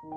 Dag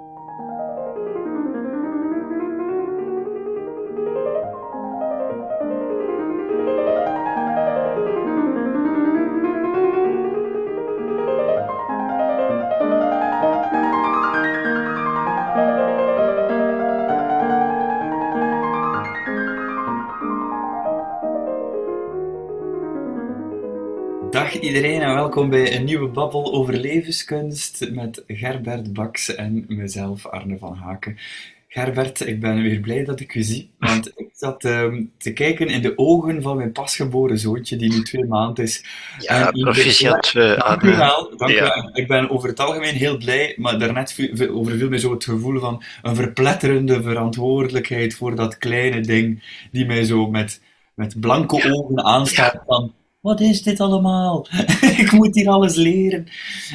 iedereen. en welkom bij een nieuwe babbel over levenskunst met Gerbert Baks en mezelf, Arne van Haken. Gerbert, ik ben weer blij dat ik u zie, want ik zat ehm, te kijken in de ogen van mijn pasgeboren zoontje, die nu twee maanden is. Ja, proficiat, uh, Dank u wel. Dank u wel. Ik ben over het algemeen heel blij, maar daarnet viel- overviel mij zo het gevoel van een verpletterende verantwoordelijkheid voor dat kleine ding die mij zo met, met blanke ogen aanstaat van wat is dit allemaal? ik moet hier alles leren.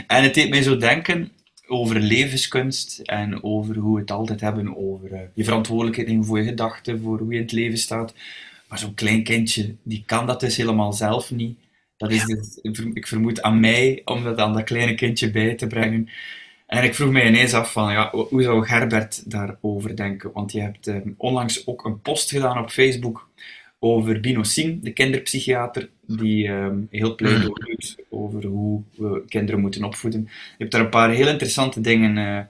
En het deed mij zo denken over levenskunst en over hoe we het altijd hebben over eh, je verantwoordelijkheid nemen voor je gedachten, voor hoe je in het leven staat. Maar zo'n klein kindje, die kan dat dus helemaal zelf niet. Dat is dus, ik vermoed aan mij om dat aan dat kleine kindje bij te brengen. En ik vroeg mij ineens af van, ja, hoe zou Gerbert daarover denken? Want je hebt eh, onlangs ook een post gedaan op Facebook over Bino Singh, de kinderpsychiater, die ehm, heel pleidooi doet over hoe we kinderen moeten opvoeden. Je hebt daar een paar heel interessante dingen eh,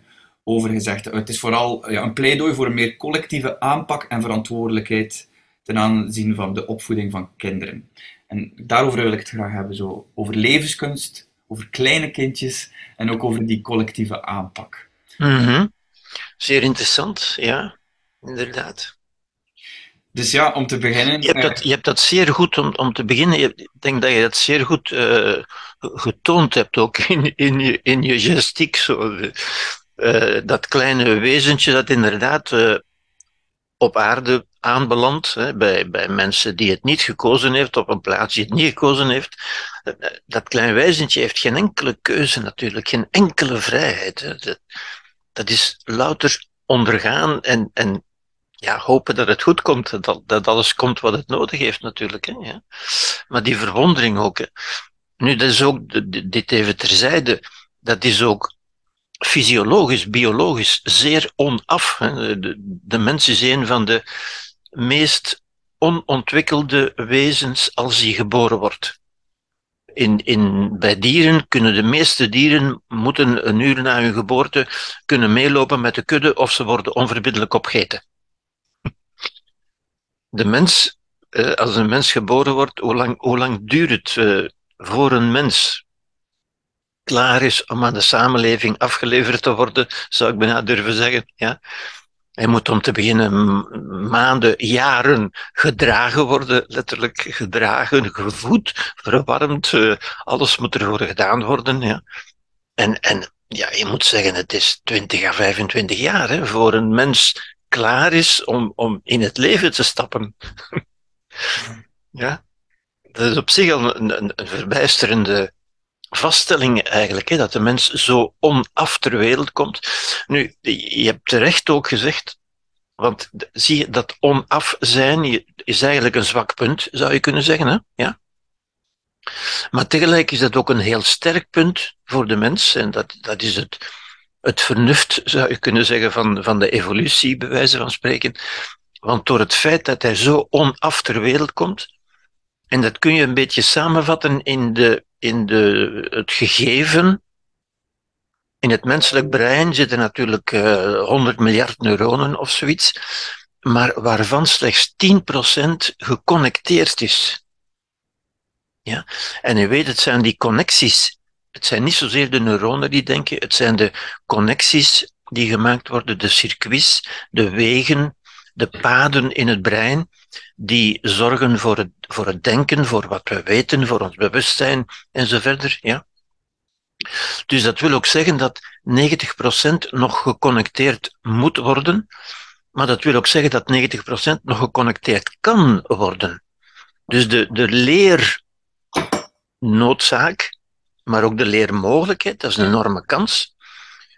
over gezegd. Het is vooral ja, een pleidooi voor een meer collectieve aanpak en verantwoordelijkheid ten aanzien van de opvoeding van kinderen. En daarover wil ik het graag hebben, zo over levenskunst, over kleine kindjes en ook over die collectieve aanpak. Mhm. Zeer interessant, ja, inderdaad. Dus ja, om te beginnen. Je hebt dat, je hebt dat zeer goed om, om te beginnen. Ik denk dat je dat zeer goed eh, getoond hebt, ook in, in, je, in je gestiek. Zo. Eh, dat kleine wezentje dat inderdaad eh, op aarde aanbelandt, hè, bij, bij mensen die het niet gekozen heeft, op een plaats die het niet gekozen heeft. Eh, Dat kleine wezentje heeft geen enkele keuze natuurlijk, geen enkele vrijheid. Hè. Dat, dat is louter ondergaan en, en ja, hopen dat het goed komt, dat, dat alles komt wat het nodig heeft natuurlijk. Hè, ja. Maar die verwondering ook. Hè. Nu, dat is ook, dit even terzijde, dat is ook fysiologisch, biologisch zeer onaf. Hè. De, de mens is een van de meest onontwikkelde wezens als hij geboren wordt. In, in, bij dieren kunnen de meeste dieren moeten een uur na hun geboorte kunnen meelopen met de kudde of ze worden onverbiddelijk opgegeten de mens, eh, als een mens geboren wordt, hoe lang, hoe lang duurt het eh, voor een mens klaar is om aan de samenleving afgeleverd te worden, zou ik bijna durven zeggen. Ja? Hij moet om te beginnen maanden, jaren gedragen worden, letterlijk gedragen, gevoed, verwarmd, eh, alles moet ervoor gedaan worden. Ja? En, en ja, je moet zeggen, het is 20 à 25 jaar hè, voor een mens klaar is om, om in het leven te stappen. ja, dat is op zich al een, een, een verbijsterende vaststelling eigenlijk, hè, dat de mens zo onaf ter wereld komt. Nu, je hebt terecht ook gezegd, want zie je, dat onaf zijn is eigenlijk een zwak punt, zou je kunnen zeggen. Hè? Ja? Maar tegelijk is dat ook een heel sterk punt voor de mens, en dat, dat is het, het vernuft, zou je kunnen zeggen, van, van de evolutie, bij wijze van spreken. Want door het feit dat hij zo onaf ter wereld komt, en dat kun je een beetje samenvatten in, de, in de, het gegeven. In het menselijk brein zitten natuurlijk eh 100 miljard neuronen of zoiets, maar waarvan slechts 10% geconnecteerd is. Ja? En u weet, het zijn die connecties. Het zijn niet zozeer de neuronen die denken, het zijn de connecties die gemaakt worden, de circuits, de wegen, de paden in het brein, die zorgen voor het, voor het denken, voor wat we weten, voor ons bewustzijn en zo verder. Ja? Dus dat wil ook zeggen dat 90% nog geconnecteerd moet worden, maar dat wil ook zeggen dat 90% nog geconnecteerd kan worden. Dus de, de leernoodzaak, maar ook de leermogelijkheid, dat is een enorme kans.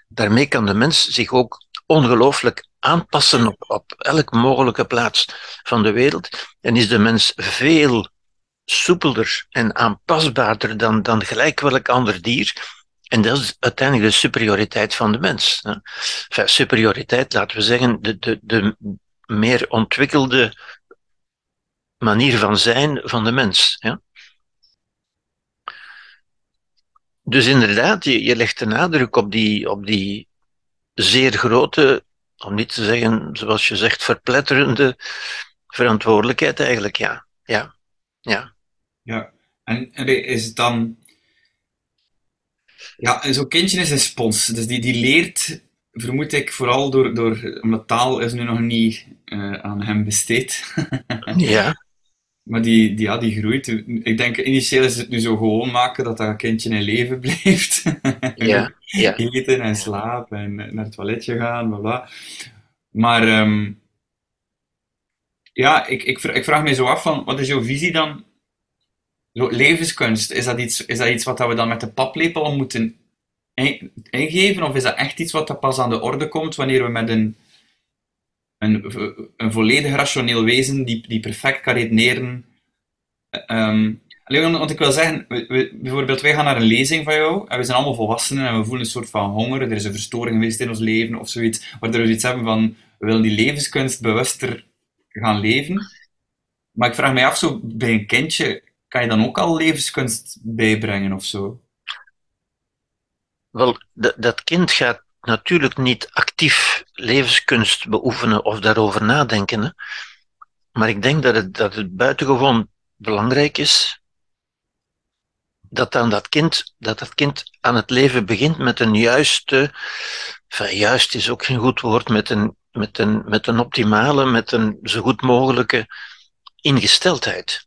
Daarmee kan de mens zich ook ongelooflijk aanpassen op, op elke mogelijke plaats van de wereld. En is de mens veel soepelder en aanpasbaarder dan, dan gelijk welk ander dier. En dat is uiteindelijk de superioriteit van de mens. Enfin, superioriteit, laten we zeggen, de, de, de meer ontwikkelde manier van zijn van de mens. Dus inderdaad, je, je legt de nadruk op die, op die zeer grote, om niet te zeggen, zoals je zegt, verpletterende verantwoordelijkheid eigenlijk, ja. Ja, ja. ja. En, en is het dan... Ja, zo'n kindje is een spons, dus die, die leert, vermoed ik, vooral door, door omdat taal is nu nog niet uh, aan hem besteed. ja. Maar die, die, ja, die groeit. Ik denk, initieel is het nu zo gewoon maken dat dat kindje in leven blijft. Ja, ja. Eten en slapen en naar het toiletje gaan, bla bla. Maar um, ja, ik, ik, ik vraag me zo af van, wat is jouw visie dan? Levenskunst, is dat, iets, is dat iets wat we dan met de paplepel moeten ingeven? Of is dat echt iets wat pas aan de orde komt wanneer we met een een, een volledig rationeel wezen die, die perfect kan redeneren. Um, want ik wil zeggen, we, bijvoorbeeld, wij gaan naar een lezing van jou en we zijn allemaal volwassenen en we voelen een soort van honger. Er is een verstoring geweest in ons leven of zoiets, waardoor we iets hebben van, we willen die levenskunst bewuster gaan leven. Maar ik vraag mij af, zo bij een kindje, kan je dan ook al levenskunst bijbrengen of zo? Wel, dat kind gaat natuurlijk niet actief levenskunst beoefenen of daarover nadenken. Hè. Maar ik denk dat het, dat het buitengewoon belangrijk is dat dan dat kind, dat dat kind aan het leven begint met een juiste, enfin, juist is ook geen goed woord, met een, met een, met een optimale, met een zo goed mogelijke ingesteldheid.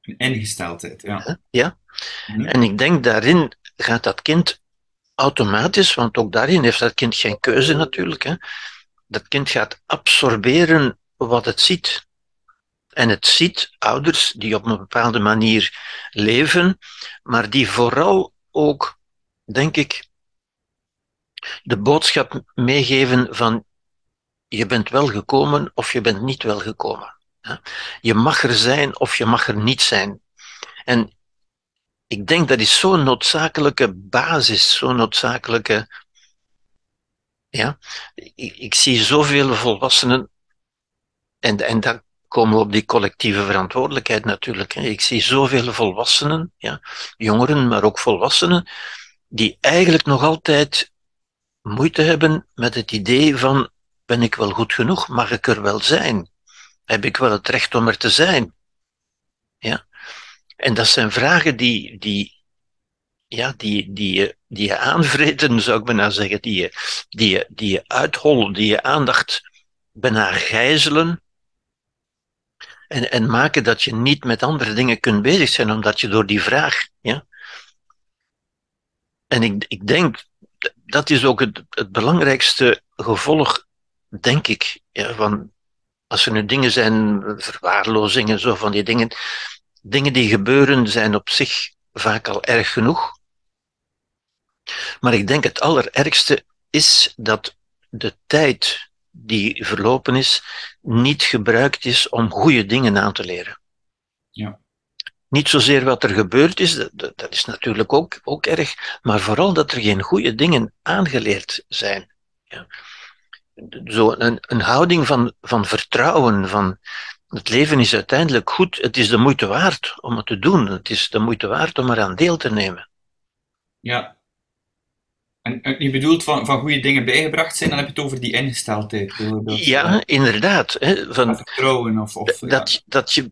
Een ingesteldheid, ja. Ja. Mhm. En ik denk daarin gaat dat kind automatisch, want ook daarin heeft dat kind geen keuze natuurlijk. Hè. Dat kind gaat absorberen wat het ziet. En het ziet ouders die op een bepaalde manier leven, maar die vooral ook, denk ik, de boodschap meegeven van je bent wel gekomen of je bent niet wel gekomen. Je mag er zijn of je mag er niet zijn. En ik denk dat is zo'n noodzakelijke basis, zo'n noodzakelijke. Ja, ik, zie zoveel volwassenen, en, en daar komen we op die collectieve verantwoordelijkheid natuurlijk. Ik zie zoveel volwassenen, ja, jongeren, maar ook volwassenen, die eigenlijk nog altijd moeite hebben met het idee van: ben ik wel goed genoeg? Mag ik er wel zijn? Heb ik wel het recht om er te zijn? Ja. En dat zijn vragen die, die, ja, die, die, je, die je aanvreten, zou ik bijna zeggen, die je, die je, die je uithollen, die je aandacht bijna gijzelen. En, en maken dat je niet met andere dingen kunt bezig zijn, omdat je door die vraag, ja. En ik, ik denk, dat is ook het, het belangrijkste gevolg, denk ik, van, als er nu dingen zijn, verwaarlozingen, zo van die dingen, dingen die gebeuren zijn op zich vaak al erg genoeg. Maar ik denk het allerergste is dat de tijd die verlopen is, niet gebruikt is om goede dingen aan te leren. Ja. Niet zozeer wat er gebeurd is, dat, dat is natuurlijk ook, ook erg, maar vooral dat er geen goede dingen aangeleerd zijn. Ja. Zo een, een houding van, van vertrouwen, van het leven is uiteindelijk goed. Het is de moeite waard om het te doen. Het is de moeite waard om eraan deel te nemen. Ja. En, je bedoelt van, van goede dingen bijgebracht zijn, dan heb je het over die ingesteldheid. ja, inderdaad. Hè, van, vertrouwen of... of dat, ja. dat je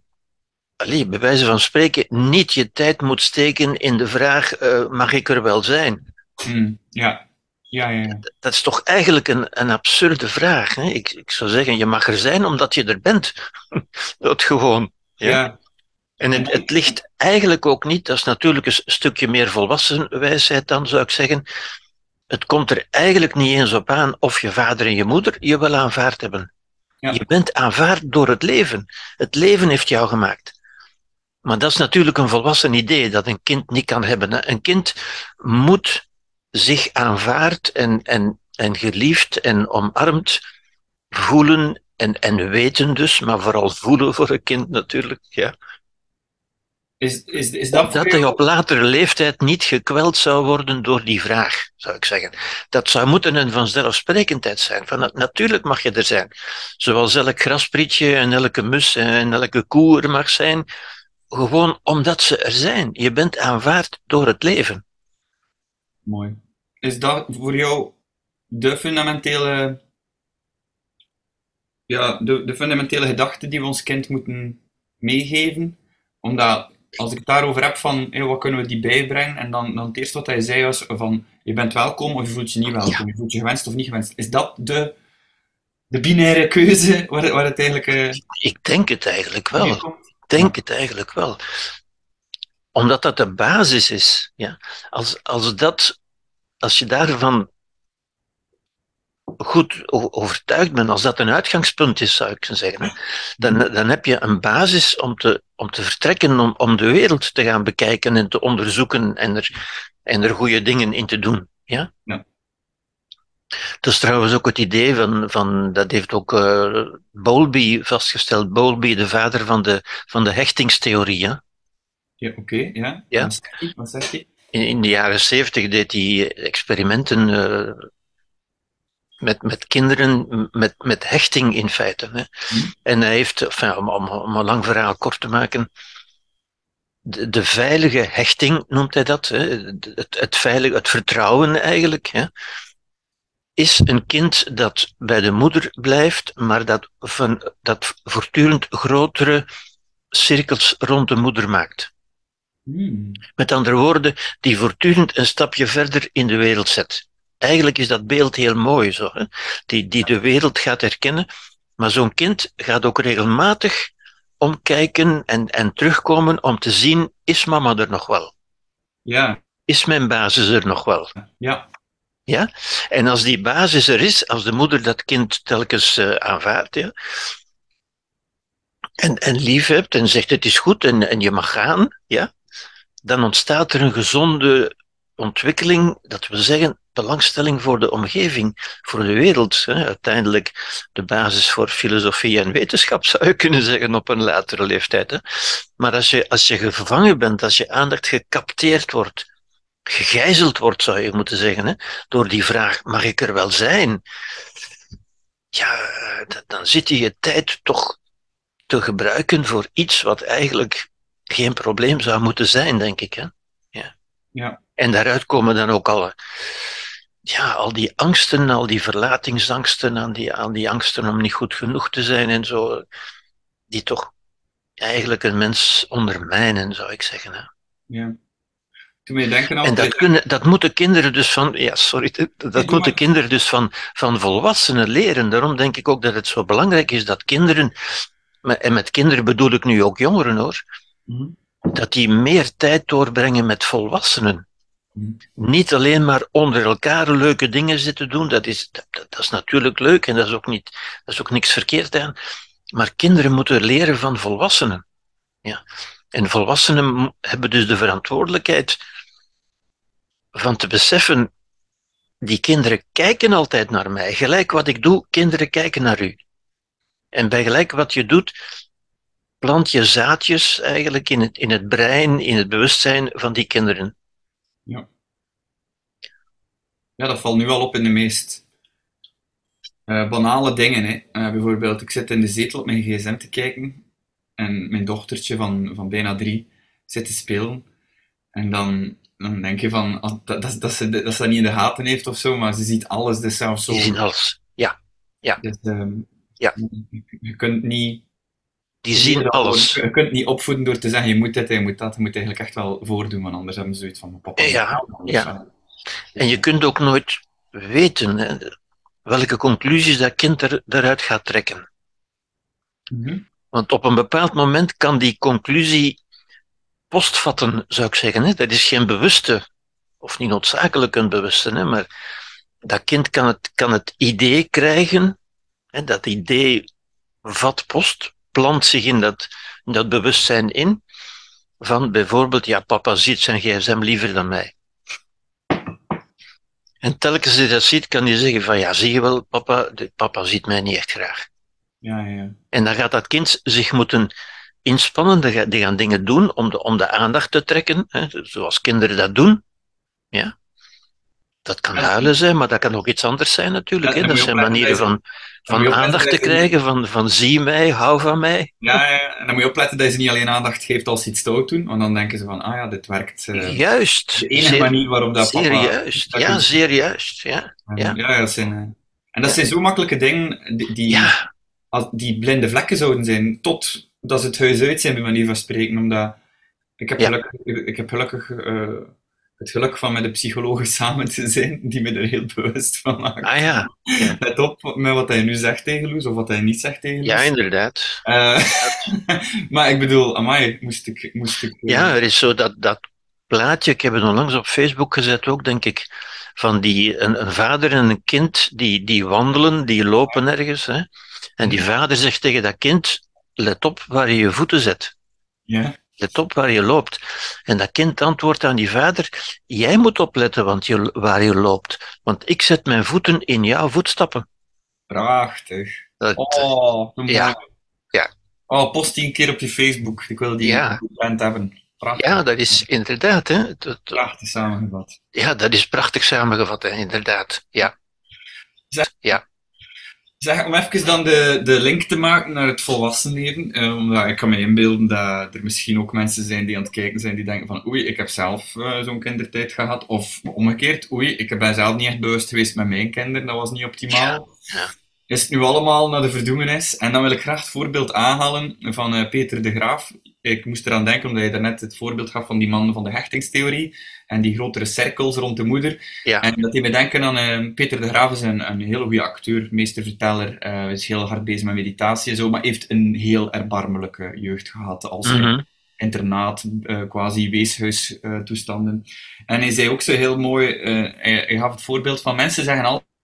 Allee, bij wijze van spreken, niet je tijd moet steken in de vraag: uh, mag ik er wel zijn? Hmm, ja. Ja, ja, Dat is toch eigenlijk een, een absurde vraag. Hè? Ik, ik zou zeggen, je mag er zijn omdat je er bent. dat gewoon. Ja. En het, het, ligt eigenlijk ook niet, dat is natuurlijk een stukje meer volwassen wijsheid dan, zou ik zeggen. Het komt er eigenlijk niet eens op aan of je vader en je moeder je wel aanvaard hebben. Je bent aanvaard door het leven. Het leven heeft jou gemaakt. Maar dat is natuurlijk een volwassen idee dat een kind niet kan hebben. Een kind moet zich aanvaard en, en, en geliefd en omarmd voelen en, en weten dus, maar vooral voelen voor een kind natuurlijk. Ja. Is, is, is dat dat hij op latere leeftijd niet gekweld zou worden door die vraag, zou ik zeggen. Dat zou moeten een vanzelfsprekendheid zijn. Van, natuurlijk mag je er zijn. Zoals elk grasprietje en elke mus en elke koe er mag zijn. Gewoon omdat ze er zijn. Je bent aanvaard door het leven. Mooi. Is dat voor jou de fundamentele, ja, de, de fundamentele gedachte die we ons kind moeten meegeven? Omdat als ik het daarover heb van wat kunnen we die bijbrengen, en dan, dan het eerste wat hij zei was van je bent welkom of je voelt je niet welkom, je voelt je gewenst of niet gewenst. Is dat de, de binaire keuze waar, waar het eigenlijk... Uh, ik denk het eigenlijk wel. Ik denk het eigenlijk wel. Omdat dat de basis is. Ja. Als, als, dat, als je daarvan goed overtuigd bent, als dat een uitgangspunt is, zou ik zeggen, dan, dan heb je een basis om te, om te vertrekken, om, om de wereld te gaan bekijken en te onderzoeken en er, en er goede dingen in te doen. Ja? ja. Dat is trouwens ook het idee van, van dat heeft ook uh, Bowlby vastgesteld, Bowlby, de vader van de, van de hechtingstheorie. Ja, ja oké, ja. ja. Wat zegt hij? In, in, de jaren zeventig deed hij experimenten uh, met, met kinderen, met, met hechting in feite. Hè. Hmm. En hij heeft, enfin, om, om, om, een lang verhaal kort te maken, de, de veilige hechting noemt hij dat, hè. Het, het, veilige, het vertrouwen eigenlijk, hè. is een kind dat bij de moeder blijft, maar dat, van, dat voortdurend grotere cirkels rond de moeder maakt. Hmm. Met andere woorden, die voortdurend een stapje verder in de wereld zet. Eigenlijk is dat beeld heel mooi, zo, hè? Die, die de wereld gaat herkennen. Maar zo'n kind gaat ook regelmatig omkijken en, en terugkomen om te zien, is mama er nog wel? Ja. Is mijn basis er nog wel? Ja. Ja? En als die basis er is, als de moeder dat kind telkens uh, aanvaardt, ja, en, en lief hebt en zegt het is goed en, en je mag gaan, ja, dan ontstaat er een gezonde ontwikkeling, dat we zeggen, belangstelling voor de omgeving, voor de wereld. Hè. Uiteindelijk de basis voor filosofie en wetenschap, zou je kunnen zeggen, op een latere leeftijd. Hè. Maar als je, als je gevangen bent, als je aandacht gecapteerd wordt, gegijzeld wordt, zou je moeten zeggen, hè, door die vraag, mag ik er wel zijn? Ja, dan zit je je tijd toch te gebruiken voor iets wat eigenlijk geen probleem zou moeten zijn, denk ik. Hè? Ja. ja. En daaruit komen dan ook alle, ja, al die angsten, al die verlatingsangsten, aan die, aan die angsten om niet goed genoeg te zijn en zo, die toch eigenlijk een mens ondermijnen, zou ik zeggen. Hè. Ja. Toen je denken En dat, kunnen, dat moeten kinderen dus van, ja, sorry, dat, dat moeten kinderen dus van, van volwassenen leren. Daarom denk ik ook dat het zo belangrijk is dat kinderen, en met kinderen bedoel ik nu ook jongeren hoor, mm dat die meer tijd doorbrengen met volwassenen. Niet alleen maar onder elkaar leuke dingen zitten doen, dat is, dat, dat, is natuurlijk leuk en dat is, ook niet, dat is ook niks verkeerd aan. Maar kinderen moeten leren van volwassenen. Ja. En volwassenen hebben dus de verantwoordelijkheid van te beseffen, die kinderen kijken altijd naar mij. Gelijk wat ik doe, kinderen kijken naar u. En bij gelijk wat je doet, plant je zaadjes eigenlijk in het, in het brein, in het bewustzijn van die kinderen. Ja. Ja, dat valt nu al op in de meest uh, banale dingen. Hè. Uh, bijvoorbeeld, ik zit in de zetel op mijn gsm te kijken en mijn dochtertje van, van bijna drie zit te spelen. En dan, dan denk je van, ah, dat, dat, dat, ze, dat ze dat niet in de gaten heeft of zo, maar ze ziet alles, dus zelfs zo... Ze ziet alles, ja. ja. Dus, um, ja. Je kunt niet die zien alles. Je kunt niet opvoeden door te zeggen, je moet dit, je moet dat. Je moet eigenlijk echt wel voordoen, want anders hebben ze zoiets van, papa... Ja, ja. En je kunt ook nooit weten hè, welke conclusies dat kind er, eruit gaat trekken. Mhm. Want op een bepaald moment kan die conclusie postvatten, zou ik zeggen. Hè. Dat is geen bewuste, of niet noodzakelijk een bewuste, hè, maar dat kind kan het, kan het idee krijgen, hè, dat idee vat post, plant zich in dat, dat bewustzijn in, van bijvoorbeeld, ja, papa ziet zijn gsm liever dan mij. En telkens hij dat ziet, kan hij zeggen van, ja, zie je wel, papa, papa ziet mij niet echt graag. Ja, ja. En dan gaat dat kind zich moeten inspannen, die gaan dingen doen om de, om de aandacht te trekken, hè, zoals kinderen dat doen. Ja. Dat kan huilen zijn, maar dat kan ook iets anders zijn natuurlijk. Hè. Dat zijn manieren van, van aandacht te krijgen, van, van zie mij, hou van mij. Ja, ja, en dan moet je opletten dat je ze niet alleen aandacht geeft als ze iets stout doen, want dan denken ze van, ah ja, dit werkt. Uh, juist. De enige manier waarop dat zeer papa... ja, zeer juist, ja. Ja, ja dat zijn... Uh, en dat zijn zo makkelijke dingen die, die, als, die blinde vlekken zouden zijn, tot dat ze het huis uit zijn, bij manier van spreken, omdat... Ik heb gelukkig, ik heb gelukkig uh, het geluk van met de psycholoog samen te zijn, die me er heel bewust van maakt. Ah ja. ja. Let op met wat hij nu zegt tegen Loes, of wat hij niet zegt tegen Loes. Ja, inderdaad. Uh, maar ik bedoel, amai, moest ik... Moest ik ja, er is zo dat, dat plaatje, ik heb het onlangs op Facebook gezet ook, denk ik, van die, een, een vader en een kind die, die wandelen, die lopen ergens. Hè? En die vader zegt tegen dat kind, let op waar je je voeten zet. Ja. Let op waar je loopt. En dat kind antwoordt aan die vader: Jij moet opletten want je, waar je loopt, want ik zet mijn voeten in jouw voetstappen. Prachtig. Dat, oh, ja. ja. Oh, post die een keer op je Facebook. Ik wil die ja. hebben. Prachtig. Ja, dat is inderdaad. Hè, dat, prachtig samengevat. Ja, dat is prachtig samengevat, hè, inderdaad. Ja. Ja. Zeg, om even dan de, de link te maken naar het volwassen leven. Eh, omdat ik kan me inbeelden dat er misschien ook mensen zijn die aan het kijken zijn die denken van oei, ik heb zelf uh, zo'n kindertijd gehad. Of omgekeerd, oei, ik ben zelf niet echt bewust geweest met mijn kinderen, dat was niet optimaal. Ja. Ja. Is het nu allemaal naar de verdoemenis? En dan wil ik graag het voorbeeld aanhalen van uh, Peter de Graaf. Ik moest eraan denken omdat je daarnet het voorbeeld gaf van die man van de hechtingstheorie en die grotere cirkels rond de moeder. Ja. En dat deed me denken aan uh, Peter de Graaf is een, een hele goede acteur, meesterverteller, uh, is heel hard bezig met meditatie en zo, maar heeft een heel erbarmelijke jeugd gehad als Mm -hmm. internaat, uh, quasi weeshuistoestanden. en hij zei ook zo heel mooi, hij, hij gaf het voorbeeld van mensen zeggen altijd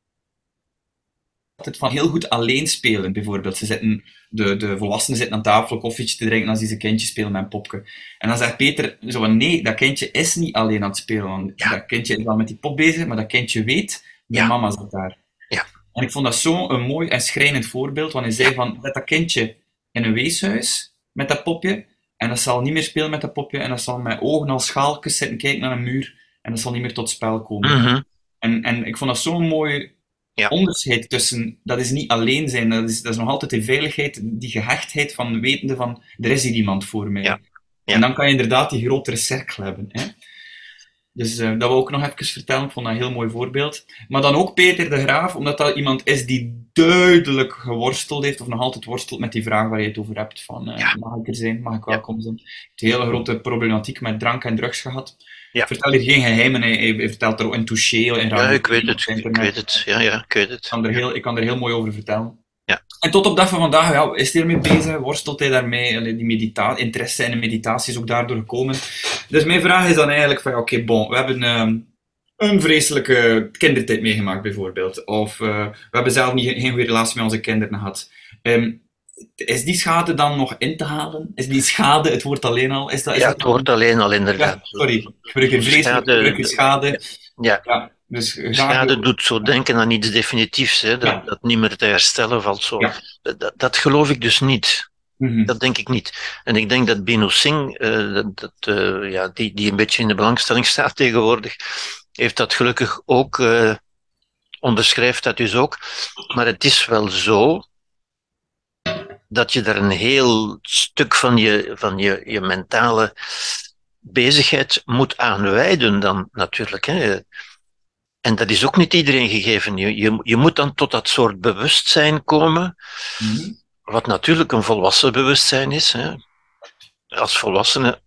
van heel goed alleen spelen, bijvoorbeeld. Ze zitten, de, de volwassenen zitten aan tafel koffietje te drinken als zijn kindje spelen met een popje. En dan zegt Peter zo van, nee, dat kindje is niet alleen aan het spelen. Want Ja. Dat kindje is wel met die pop bezig, maar dat kindje weet, mijn Ja. mama zit daar. Ja. En ik vond dat zo'n mooi en schrijnend voorbeeld, want hij zei van, zet dat kindje in een weeshuis met dat popje, en dat zal niet meer spelen met dat popje, en dat zal met ogen als schaaltjes zitten kijken naar een muur, en dat zal niet meer tot spel komen. Mhm. En, en ik vond dat zo'n mooi Ja. onderscheid tussen, dat is niet alleen zijn, dat is, dat is nog altijd die veiligheid, die gehechtheid van wetende van, er is hier iemand voor mij. Ja. Ja. En dan kan je inderdaad die grotere cirkel hebben. Hè? Dus eh, dat wil ik ook nog even vertellen, ik vond dat een heel mooi voorbeeld. Maar dan ook Peter de Graaf, omdat dat iemand is die duidelijk geworsteld heeft, of nog altijd worstelt met die vraag waar je het over hebt, van eh, mag ik er zijn, mag ik welkom zijn. Een hele grote problematiek met drank en drugs gehad. Ja. Vertel hier geen geheimen, hij, hij vertelt er ook in Touché, in Ja, ik weet het. Ik weet het. Ja, ja, ik weet het. Ik kan er heel, ik kan er heel mooi over vertellen. Ja. En tot op dag van vandaag ja, is hij ermee bezig, worstelt hij daarmee, die medita interesse in de meditatie is ook daardoor gekomen. Dus mijn vraag is dan eigenlijk van, oké, bon, we hebben ehm, een vreselijke kindertijd meegemaakt bijvoorbeeld, of eh, we hebben zelf niet, geen goede relatie met onze kinderen gehad. Ehm, is die schade dan nog in te halen? Is die schade, het woord alleen al, is dat... Is Ja, dat het wordt alleen al Ja, inderdaad. sorry, ik gebruik een vreselijke Schade-. Ja, Ja, dus schade doet zo denken aan iets definitiefs, hè, dat, Ja. dat niet meer te herstellen valt. Zo. Ja. Dat, dat geloof ik dus niet. Mhm. Dat denk ik niet. En ik denk dat Bino Singh, eh, dat, dat, eh, ja, die, die een beetje in de belangstelling staat tegenwoordig, heeft dat gelukkig ook, eh, onderschrijft dat dus ook. Maar het is wel zo dat je daar een heel stuk van je, van je, je mentale bezigheid moet aan wijden dan natuurlijk. Hè. En dat is ook niet iedereen gegeven. Je, je, je moet dan tot dat soort bewustzijn komen, Mhm. wat natuurlijk een volwassen bewustzijn is. Hè. Als volwassene,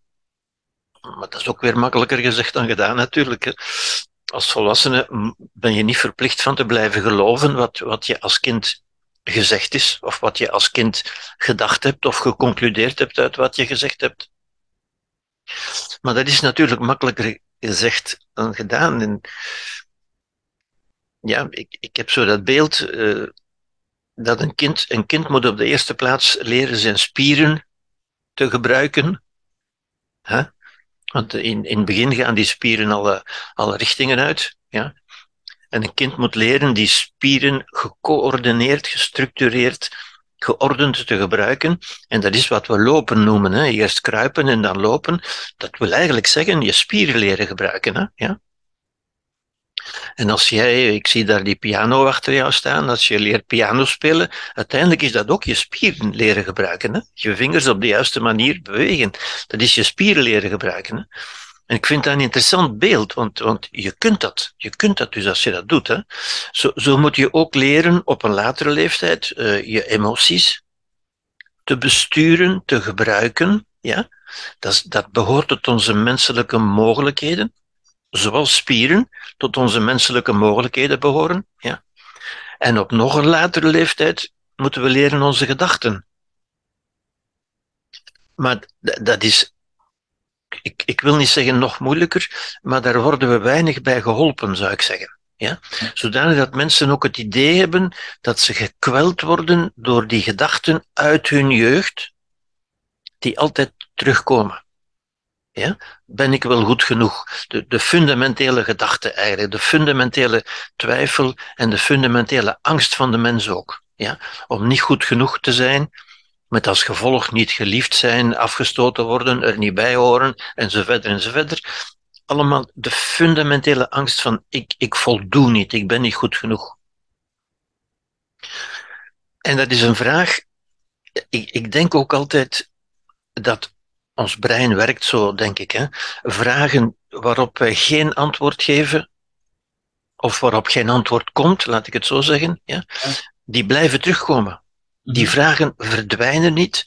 maar dat is ook weer makkelijker gezegd dan gedaan natuurlijk. Hè. Als volwassene ben je niet verplicht van te blijven geloven wat, wat je als kind gezegd is, of wat je als kind gedacht hebt of geconcludeerd hebt uit wat je gezegd hebt. Maar dat is natuurlijk makkelijker gezegd dan gedaan. En ja, ik, ik heb zo dat beeld eh, dat een kind, een kind moet op de eerste plaats leren zijn spieren te gebruiken. Want in, in het begin gaan die spieren alle, alle richtingen uit. Ja? En een kind moet leren die spieren gecoördineerd, gestructureerd, geordend te gebruiken. En dat is wat we lopen noemen. Hè. Eerst kruipen en dan lopen. Dat wil eigenlijk zeggen je spieren leren gebruiken. Hè. Ja? En als jij, ik zie daar die piano achter jou staan, als je leert piano spelen, uiteindelijk is dat ook je spieren leren gebruiken. Hè? Je vingers op de juiste manier bewegen. Dat is je spieren leren gebruiken. Hè? En ik vind dat een interessant beeld, want, want je kunt dat. Je kunt dat dus als je dat doet. Hè? Zo, zo moet je ook leren op een latere leeftijd uh, je emoties te besturen, te gebruiken. Ja? Dat, dat behoort tot onze menselijke mogelijkheden zoals spieren, tot onze menselijke mogelijkheden behoren. Ja. En op nog een latere leeftijd moeten we leren onze gedachten. Maar dat is, ik, ik wil niet zeggen nog moeilijker, maar daar worden we weinig bij geholpen, zou ik zeggen. Ja? Zodanig dat mensen ook het idee hebben dat ze gekweld worden door die gedachten uit hun jeugd, die altijd terugkomen. Ja? Ben ik wel goed genoeg? De, de fundamentele gedachte eigenlijk, de fundamentele twijfel en de fundamentele angst van de mens ook. Ja? Om niet goed genoeg te zijn, met als gevolg niet geliefd zijn, afgestoten worden, er niet bij horen, enzovoort enzovoort. Allemaal de fundamentele angst van ik, ik voldoe niet, ik ben niet goed genoeg. En dat is een vraag, ik, ik denk ook altijd dat ons brein werkt zo, denk ik. Hè? Vragen waarop wij geen antwoord geven, of waarop geen antwoord komt, laat ik het zo zeggen, ja? die blijven terugkomen. Die vragen verdwijnen niet,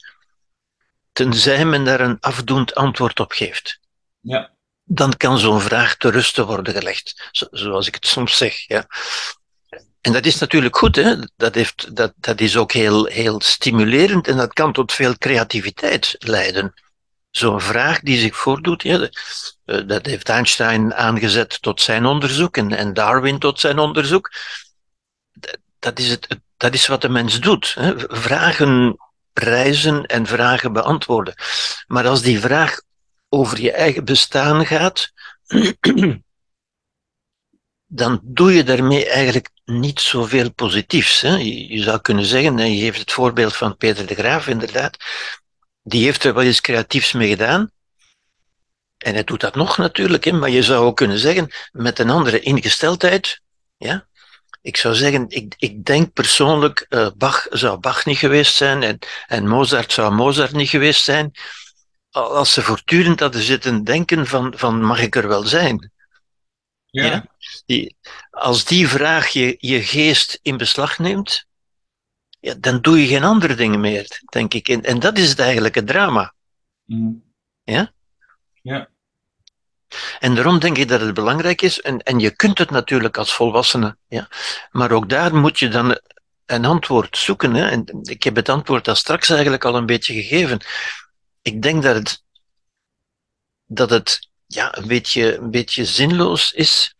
tenzij men daar een afdoend antwoord op geeft. Ja. Dan kan zo'n vraag te rusten worden gelegd, zoals ik het soms zeg. Ja. En dat is natuurlijk goed, hè? Dat, heeft, dat, dat is ook heel, heel stimulerend en dat kan tot veel creativiteit leiden zo'n vraag die zich voordoet, ja, eh, dat heeft Einstein aangezet tot zijn onderzoek en, en Darwin tot zijn onderzoek. Dat is, het, dat is wat de mens doet. Hè. Vragen reizen en vragen beantwoorden. Maar als die vraag over je eigen bestaan gaat, dan doe je daarmee eigenlijk niet zoveel positiefs. Hè. Je, zou kunnen zeggen, en je geeft het voorbeeld van Peter de Graaf inderdaad, die heeft er wel eens creatiefs mee gedaan. En hij doet dat nog natuurlijk, hè, maar je zou ook kunnen zeggen, met een andere ingesteldheid, ja. Ik zou zeggen, ik, ik denk persoonlijk, uh, Bach zou Bach niet geweest zijn en, en Mozart zou Mozart niet geweest zijn, als ze voortdurend hadden zitten denken van, van mag ik er wel zijn? Ja. ja? Die, als die vraag je, je geest in beslag neemt, ja, dan doe je geen andere dingen meer, denk ik. En, en dat is het eigenlijke drama. Mm. Ja? Ja. En daarom denk ik dat het belangrijk is, en, en je kunt het natuurlijk als volwassene, ja, maar ook daar moet je dan een antwoord zoeken. Hè. En ik heb het antwoord daar straks eigenlijk al een beetje gegeven. Ik denk dat het, dat het ja, een, beetje, een beetje zinloos is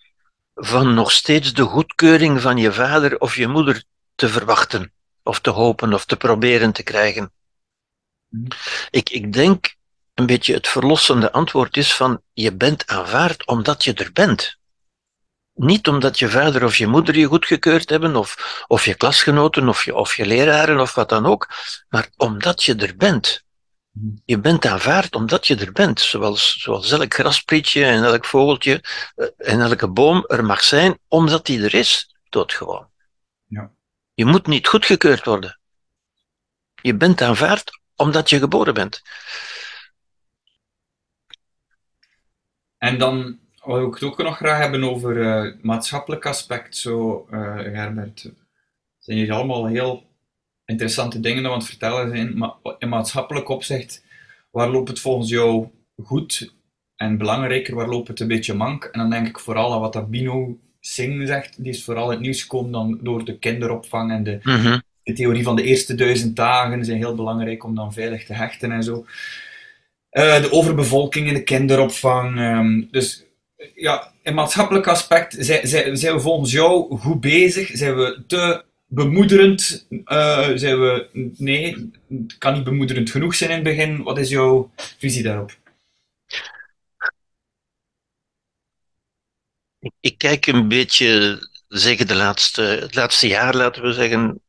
van nog steeds de goedkeuring van je vader of je moeder te verwachten of te hopen of te proberen te krijgen. Mhm. Ik, ik denk een beetje het verlossende antwoord is van je bent aanvaard omdat je er bent. Niet omdat je vader of je moeder je goedgekeurd hebben, of, of je klasgenoten, of je, of je leraren, of wat dan ook, maar omdat je er bent. Je bent aanvaard omdat je er bent, zoals, zoals elk grasprietje en elk vogeltje eh, en elke boom er mag zijn, omdat die er is, doodgewoon. Ja. Je moet niet goedgekeurd worden. Je bent aanvaard omdat je geboren bent. En dan wil ik het ook nog graag hebben over uh, maatschappelijk aspect. Zo, uh, Herbert, zijn jullie allemaal heel interessante dingen aan het vertellen zijn, maar in maatschappelijk opzicht, waar loopt het volgens jou goed? En belangrijker, waar loopt het een beetje mank? En dan denk ik vooral aan wat dat Bino Singh zegt, die is vooral in het nieuws gekomen dan door de kinderopvang en de, Mhm. de theorie van de eerste duizend dagen zijn heel belangrijk om dan veilig te hechten en zo. Eh, de overbevolking in de kinderopvang. ehm, dus ja, in maatschappelijk aspect zijn, zijn, we volgens jou goed bezig? Zijn we te bemoederend? Eh, zijn we, nee, het kan niet bemoederend genoeg zijn in het begin. Wat is jouw visie daarop? Ik, kijk een beetje, zeggen de laatste, het laatste jaar, laten we zeggen,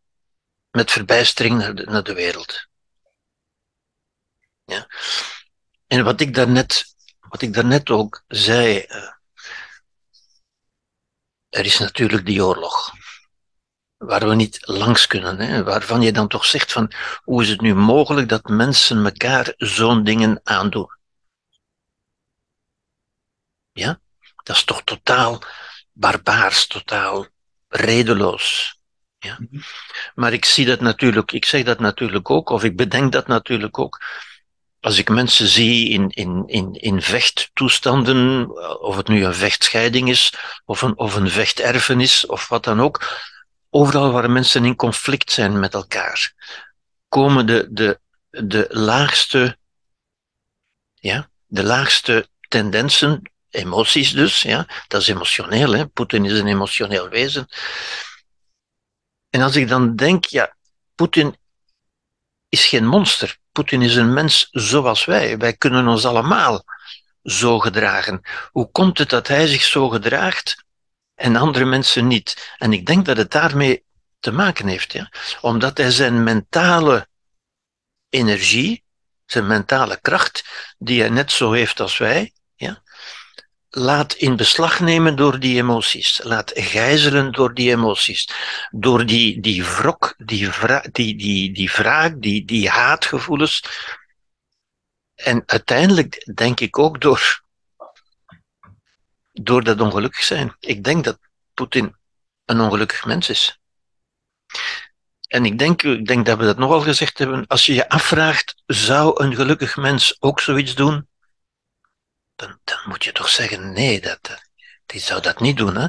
met verbijstering naar de, naar de wereld. Ja. En wat ik daarnet, wat ik daarnet ook zei, uh, er is natuurlijk die oorlog. Waar we niet langs kunnen, hè, waarvan je dan toch zegt van, hoe is het nu mogelijk dat mensen elkaar zo'n dingen aandoen? Ja, dat is toch totaal barbaars, totaal redeloos. Ja. Mhm. Maar ik zie dat natuurlijk, ik zeg dat natuurlijk ook, of ik bedenk dat natuurlijk ook. Als ik mensen zie in, in, in, in vechttoestanden, of het nu een vechtscheiding is, of een, of een vechterfenis, of wat dan ook, overal waar mensen in conflict zijn met elkaar, komen de, de, de laagste, ja, de laagste tendensen, emoties dus, ja, dat is emotioneel, hè. Poetin is een emotioneel wezen. En als ik dan denk, ja, Poetin is geen monster. Poetin is een mens zoals wij. Wij kunnen ons allemaal zo gedragen. Hoe komt het dat hij zich zo gedraagt en andere mensen niet? En ik denk dat het daarmee te maken heeft. Ja? Omdat hij zijn mentale energie, zijn mentale kracht, die hij net zo heeft als wij, laat in beslag nemen door die emoties. Laat gijzelen door die emoties. Door die, die wrok, die, vra die, die, die wraak, die, die haatgevoelens. En uiteindelijk denk ik ook door, door dat ongelukkig zijn. Ik denk dat Poetin een ongelukkig mens is. En ik denk, ik denk dat we dat nogal gezegd hebben. Als je je afvraagt, zou een gelukkig mens ook zoiets doen? Dan, dan moet je toch zeggen, nee, dat, die zou dat niet doen. Hè?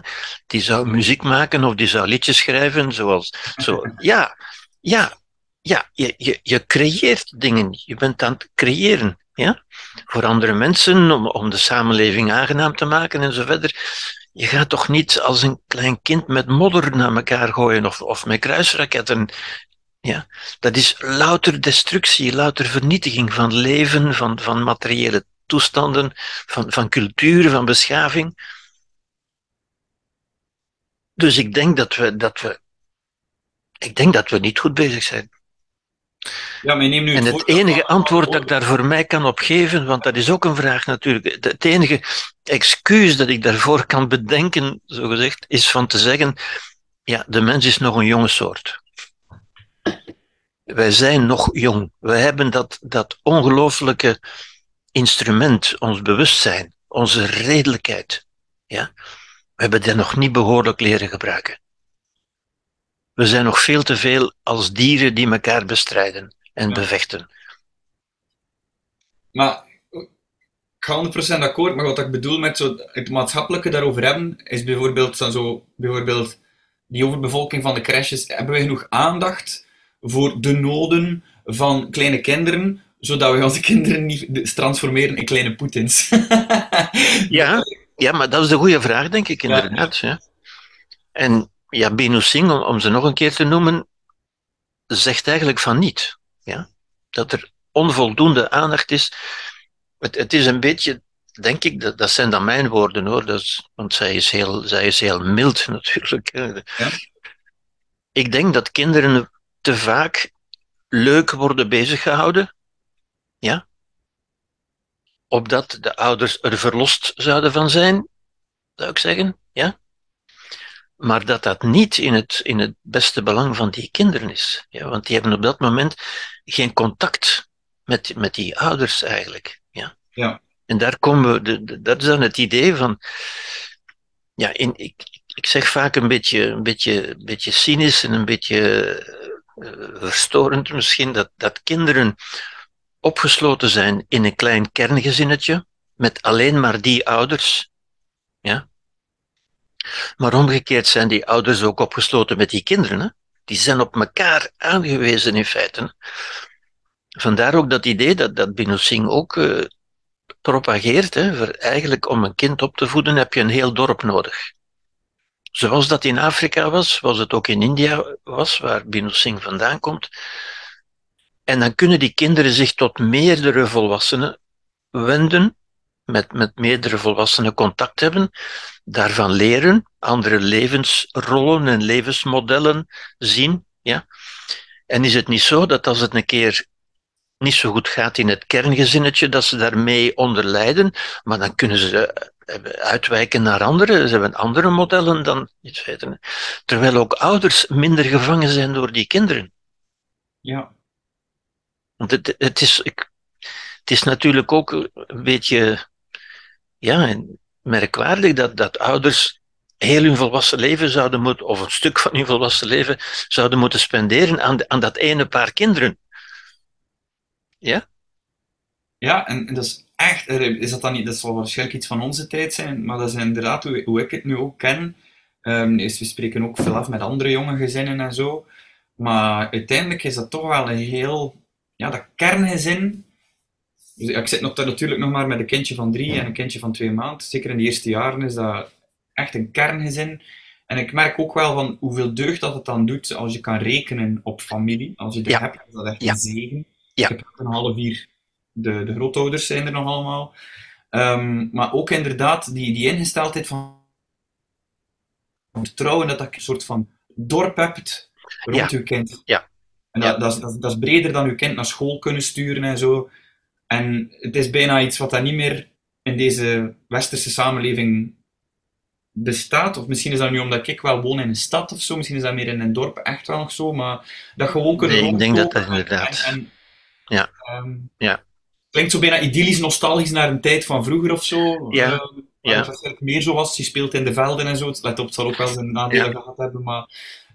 Die zou muziek maken of die zou liedjes schrijven, zoals... Zo. Ja, ja, ja je, je, je creëert dingen. Je bent aan het creëren. Ja? Voor andere mensen, om, om de samenleving aangenaam te maken en zo verder. Je gaat toch niet als een klein kind met modder naar elkaar gooien of, of met kruisraketten. Ja, dat is louter destructie, louter vernietiging van leven, van, van materiële toestanden van, van cultuur, van beschaving. Dus ik denk dat we, dat we, ik denk dat we niet goed bezig zijn. Ja, maar neem nu en het enige antwoord dat ik daar voor mij kan op geven, want dat is ook een vraag natuurlijk, het enige excuus dat ik daarvoor kan bedenken, zo gezegd, is van te zeggen, ja, de mens is nog een jonge soort. Wij zijn nog jong. Wij hebben dat, dat ongelooflijke instrument, ons bewustzijn, onze redelijkheid, ja, we hebben dat nog niet behoorlijk leren gebruiken. We zijn nog veel te veel als dieren die elkaar bestrijden en bevechten. Maar ik ga 100% akkoord, maar wat ik bedoel met zo het maatschappelijke daarover hebben, is bijvoorbeeld, dan zo, bijvoorbeeld die overbevolking van de crashes. Hebben we genoeg aandacht voor de noden van kleine kinderen zodat we onze kinderen niet transformeren in kleine Poetins. ja, ja, maar dat is de goede vraag, denk ik, inderdaad. Ja. En ja, Binu Singh, om, ze nog een keer te noemen, zegt eigenlijk van niet. Ja? Dat er onvoldoende aandacht is. Het, het is een beetje, denk ik, dat, dat zijn dan mijn woorden hoor, dat is, want zij is, heel, zij is heel mild natuurlijk. Ja? Ik denk dat kinderen te vaak leuk worden beziggehouden ja? Opdat de ouders er verlost zouden van zijn, zou ik zeggen. Ja? Maar dat dat niet in het, in het beste belang van die kinderen is. Ja? Want die hebben op dat moment geen contact met, met die ouders eigenlijk. Ja? Ja. En daar komen we, de, de, dat is dan het idee van. Ja, in, ik, ik zeg vaak een beetje, een beetje, een beetje cynisch en een beetje uh, verstorend misschien, dat, dat kinderen opgesloten zijn in een klein kerngezinnetje met alleen maar die ouders. Ja? Maar omgekeerd zijn die ouders ook opgesloten met die kinderen. Hè? Die zijn op elkaar aangewezen in feite. Vandaar ook dat idee dat, dat Bino Singh ook uh, propageert. Hè, voor eigenlijk om een kind op te voeden heb je een heel dorp nodig. Zoals dat in Afrika was, zoals het ook in India was, waar Bino Singh vandaan komt. En dan kunnen die kinderen zich tot meerdere volwassenen wenden, met, met meerdere volwassenen contact hebben, daarvan leren, andere levensrollen en levensmodellen zien. Ja? En is het niet zo dat als het een keer niet zo goed gaat in het kerngezinnetje, dat ze daarmee onder lijden, maar dan kunnen ze eh, uitwijken naar andere, ze hebben andere modellen dan iets feiten. Terwijl ook ouders minder gevangen zijn door die kinderen. Ja. Want het, het, is, ik, het is natuurlijk ook een beetje ja, merkwaardig dat, dat ouders heel hun volwassen leven zouden moeten, of een stuk van hun volwassen leven, zouden moeten spenderen aan, aan dat ene paar kinderen. Ja? Ja, en, dat is echt, is dat dan niet, dat zal waarschijnlijk iets van onze tijd zijn, maar dat is inderdaad hoe, hoe ik het nu ook ken. Um, we spreken ook veel af met andere jonge gezinnen en zo. Maar uiteindelijk is dat toch wel een heel, ja, dat kerngezin. Dus ik zit nog, natuurlijk nog maar met een kindje van drie en een kindje van twee maanden. Zeker in de eerste jaren is dat echt een kerngezin. En ik merk ook wel van hoeveel deugd dat het dan doet als je kan rekenen op familie. Als je dat hebt, is dat echt een zegen. Ja. Ik heb een half vier, de, de grootouders zijn er nog allemaal. Um, maar ook inderdaad die, die ingesteldheid van vertrouwen dat dat een soort van dorp hebt rond uw kind. Ja. En dat, dat, is, dat, is- dat is breder dan uw kind naar school kunnen sturen en zo. En het is bijna iets wat dat niet meer in deze westerse samenleving bestaat. Of misschien is dat nu omdat ik wel woon in een stad of zo. Misschien is dat meer in een dorp echt wel nog zo. Maar dat gewoon kunnen Nee, ik denk dat dat inderdaad- En, en, Ja. ehm, Ja. Klinkt zo bijna idyllisch nostalgisch naar een tijd van vroeger of zo. Ja. Eh, waar Ja. het waarschijnlijk meer zo was. Je speelt in de velden en zo. Let op, het zal ook wel zijn nadelen gehad hebben. Maar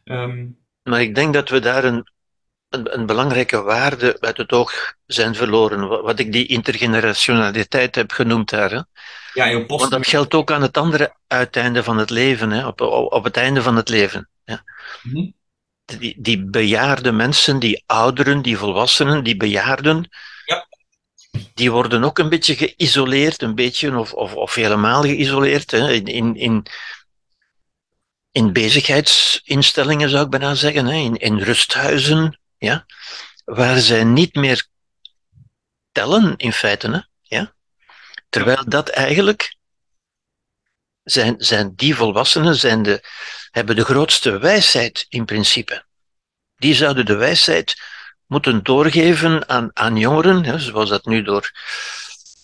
ehm, Maar ik denk dat we daar een, een, een belangrijke waarde uit het oog zijn verloren. Wat, ik die intergenerationaliteit heb genoemd daar. Hè. ja. Want dat geldt ook aan het andere uiteinde van het leven, hè, op, op, op het einde van het leven. Ja. Mhm. Die, die bejaarde mensen, die ouderen, die volwassenen, die bejaarden, Ja. die worden ook een beetje geïsoleerd, een beetje of, of, of helemaal geïsoleerd. Hè, in, in, in, in bezigheidsinstellingen zou ik bijna zeggen, hè, in, in rusthuizen, ja, waar zij niet meer tellen in feite. Hè, ja. Terwijl dat eigenlijk zijn, zijn die volwassenen zijn de, hebben de grootste wijsheid in principe. Die zouden de wijsheid moeten doorgeven aan, aan jongeren, hè, zoals dat nu door,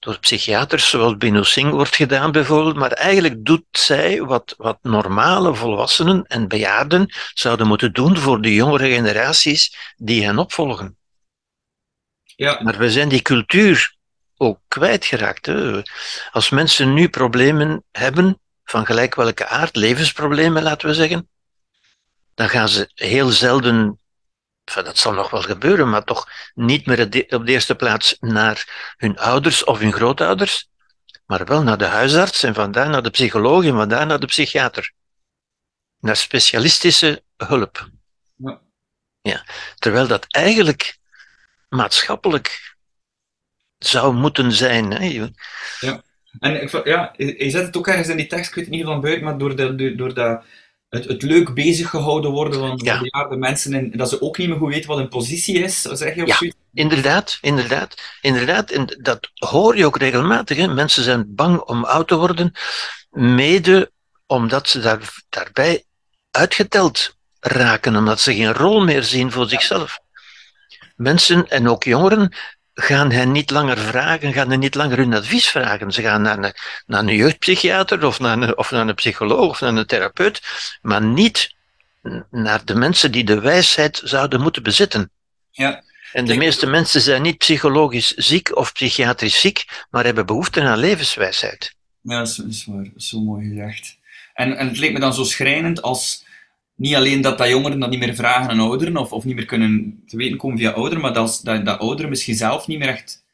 door psychiaters zoals Bino Singh wordt gedaan bijvoorbeeld. Maar eigenlijk doet zij wat, wat normale volwassenen en bejaarden zouden moeten doen voor de jongere generaties die hen opvolgen. ja, Maar we zijn die cultuur ook kwijtgeraakt. Hè. Als mensen nu problemen hebben, van gelijk welke aard, levensproblemen laten we zeggen, dan gaan ze heel zelden, enfin, dat zal nog wel gebeuren, maar toch niet meer op de- eerste plaats naar hun ouders of hun grootouders, maar wel naar de huisarts en vandaar naar de psycholoog en vandaar naar de psychiater. Naar specialistische hulp. Ja. Ja. Terwijl dat eigenlijk maatschappelijk zou moeten zijn. Hè? En ik, vond- ja, je zet het ook ergens in die tekst, ik weet het niet van buiten, maar door, de, door, door dat, het, het leuk bezig gehouden worden van Ja. bejaarde mensen en dat ze ook niet meer goed weten wat een positie is, zeg je of Ja. zoiets? Inderdaad, inderdaad, inderdaad. En dat hoor je ook regelmatig. Hè? Mensen zijn bang om oud te worden, mede omdat ze daar, daarbij uitgeteld raken, omdat ze geen rol meer zien voor zichzelf. Mensen en ook jongeren gaan hen niet langer vragen, gaan hen niet langer hun advies vragen. Ze gaan naar een, naar een jeugdpsychiater of naar een, of naar een psycholoog of naar een therapeut, maar niet naar de mensen die de wijsheid zouden moeten bezitten. Ja. En de meeste mensen zijn niet psychologisch ziek of psychiatrisch ziek, maar hebben behoefte aan levenswijsheid. Ja, dat is, dat is waar. Dat is zo mooi gezegd. En, en het leek me dan zo schrijnend als niet alleen dat, dat jongeren dat niet meer vragen aan ouderen of, of niet meer kunnen te weten komen via ouderen, maar dat, dat, dat ouderen misschien zelf niet meer echt